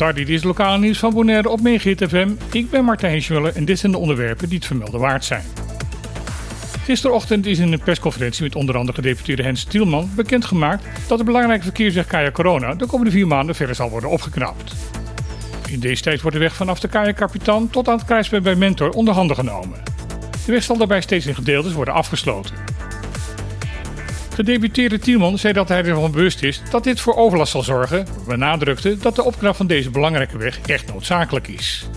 Tardi, dit is lokale nieuws van Bonaire op Megahit FM. Ik ben Martijn Schmuller en dit zijn de onderwerpen die het vermelden waard zijn. Gisterochtend is in een persconferentie met onder andere gedeputeerde Hens Tielman bekendgemaakt dat de belangrijke verkeersweg Kaya Corona de komende vier maanden verder zal worden opgeknapt. In deze tijd wordt de weg vanaf de Kaya Kapitan tot aan het kruispunt bij Mentor onder handen genomen. De weg zal daarbij steeds in gedeeltes worden afgesloten. Gedeputeerde Tielman zei dat hij ervan bewust is dat dit voor overlast zal zorgen, benadrukte dat de opknap van deze belangrijke weg echt noodzakelijk is.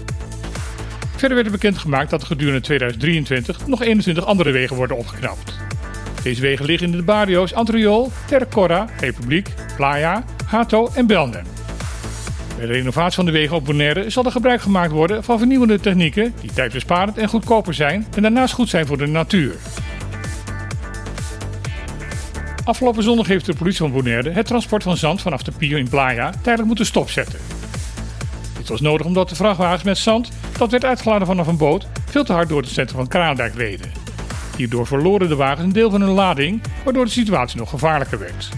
Verder werd er bekendgemaakt dat er gedurende 2023 nog 21 andere wegen worden opgeknapt. Deze wegen liggen in de barrio's Antriol, Tercorra, Republiek, Playa, Hato en Belnem. Bij de renovatie van de wegen op Bonaire zal er gebruik gemaakt worden van vernieuwende technieken die tijdbesparend en goedkoper zijn en daarnaast goed zijn voor de natuur. Afgelopen zondag heeft de politie van Bonaire het transport van zand vanaf de pier in Playa tijdelijk moeten stopzetten. Dit was nodig omdat de vrachtwagens met zand, dat werd uitgeladen vanaf een boot, veel te hard door het centrum van Kraandijk reden. Hierdoor verloren de wagens een deel van hun lading, waardoor de situatie nog gevaarlijker werd.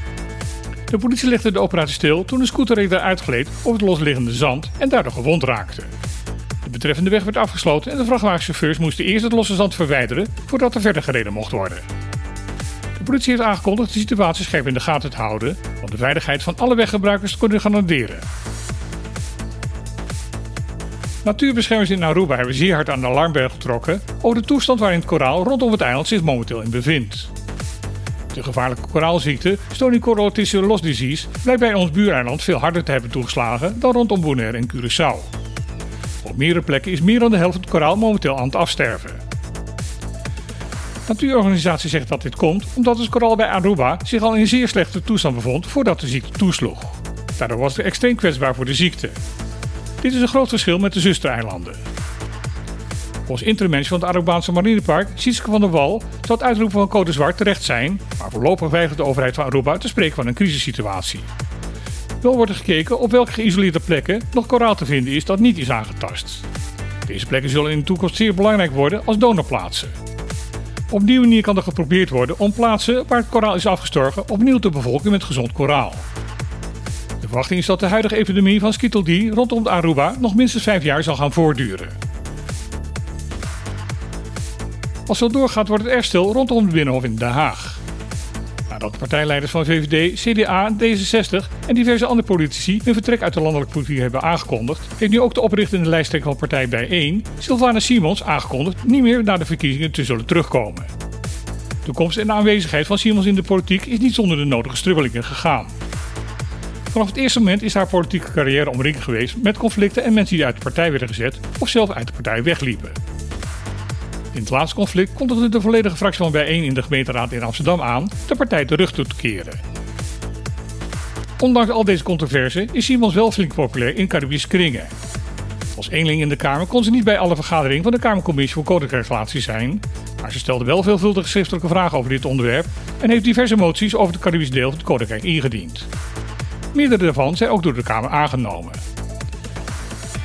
De politie legde de operatie stil toen de scooterrijder uitgleed op het losliggende zand en daardoor gewond raakte. De betreffende weg werd afgesloten en de vrachtwagenchauffeurs moesten eerst het losse zand verwijderen voordat er verder gereden mocht worden. De politie heeft aangekondigd de situatie scherp in de gaten te houden om de veiligheid van alle weggebruikers te kunnen garanderen. Natuurbeschermers in Aruba hebben zeer hard aan de alarmbel getrokken over de toestand waarin het koraal rondom het eiland zich momenteel in bevindt. De gevaarlijke koraalziekte Stonychorotische loss disease blijkt bij ons buureiland veel harder te hebben toegeslagen dan rondom Bonaire en Curaçao. Op meerdere plekken is meer dan de helft van het koraal momenteel aan het afsterven. Natuurorganisatie zegt dat dit komt omdat het koraal bij Aruba zich al in zeer slechte toestand bevond voordat de ziekte toesloeg. Daardoor was het extreem kwetsbaar voor de ziekte. Dit is een groot verschil met de zustereilanden. Volgens intermens van het Arubaanse marinepark, Sietske van der Wal, zou het uitroepen van code zwart terecht zijn, maar voorlopig weigert de overheid van Aruba te spreken van een crisissituatie. Wel wordt er gekeken op welke geïsoleerde plekken nog koraal te vinden is dat niet is aangetast. Deze plekken zullen in de toekomst zeer belangrijk worden als donorplaatsen. Op die manier kan er geprobeerd worden om plaatsen waar het koraal is afgestorven opnieuw te bevolken met gezond koraal. De verwachting is dat de huidige epidemie van Skytteldie rondom de Aruba nog minstens vijf jaar zal gaan voortduren. Als zo doorgaat wordt het erg stil rondom de Binnenhof in Den Haag. De partijleiders van VVD, CDA, D66 en diverse andere politici hun vertrek uit de landelijke politiek hebben aangekondigd, heeft nu ook de oprichtende lijsttrekker van partij Bijeen, Sylvana Simons, aangekondigd niet meer naar de verkiezingen te zullen terugkomen. De komst en de aanwezigheid van Simons in de politiek is niet zonder de nodige strubbelingen gegaan. Vanaf het eerste moment is haar politieke carrière omringd geweest met conflicten en mensen die uit de partij werden gezet of zelf uit de partij wegliepen. In het laatste conflict kondigde de volledige fractie van bijeen in de gemeenteraad in Amsterdam aan de partij terug te keren. Ondanks al deze controverse is Simons wel flink populair in Caribische kringen. Als eenling in de Kamer kon ze niet bij alle vergaderingen van de Kamercommissie voor Koninkrijksrelaties zijn, maar ze stelde wel veelvuldige schriftelijke vragen over dit onderwerp en heeft diverse moties over het Caribisch deel van het Koninkrijk ingediend. Meerdere daarvan zijn ook door de Kamer aangenomen.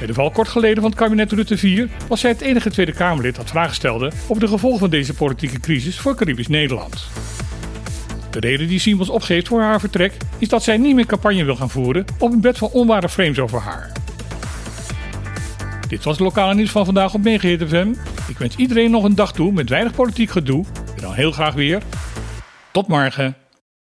Bij de val kort geleden van het kabinet Rutte 4 was zij het enige Tweede Kamerlid dat vragen stelde over de gevolgen van deze politieke crisis voor Caribisch Nederland. De reden die Simons opgeeft voor haar vertrek is dat zij niet meer campagne wil gaan voeren op een bed van onware frames over haar. Dit was het lokale nieuws van vandaag op Megahit FM. Ik wens iedereen nog een dag toe met weinig politiek gedoe. En dan heel graag weer. Tot morgen.